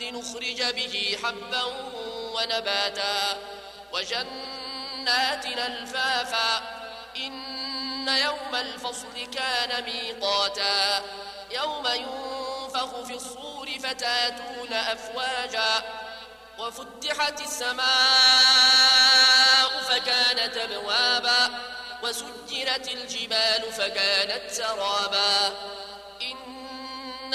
لنخرج به حبا ونباتا وجنات الفافا إن يوم الفصل كان ميقاتا يوم ينفخ في الصور فتاتون أفواجا وفتحت السماء فكانت أبوابا وسجرت الجبال فكانت سرابا إن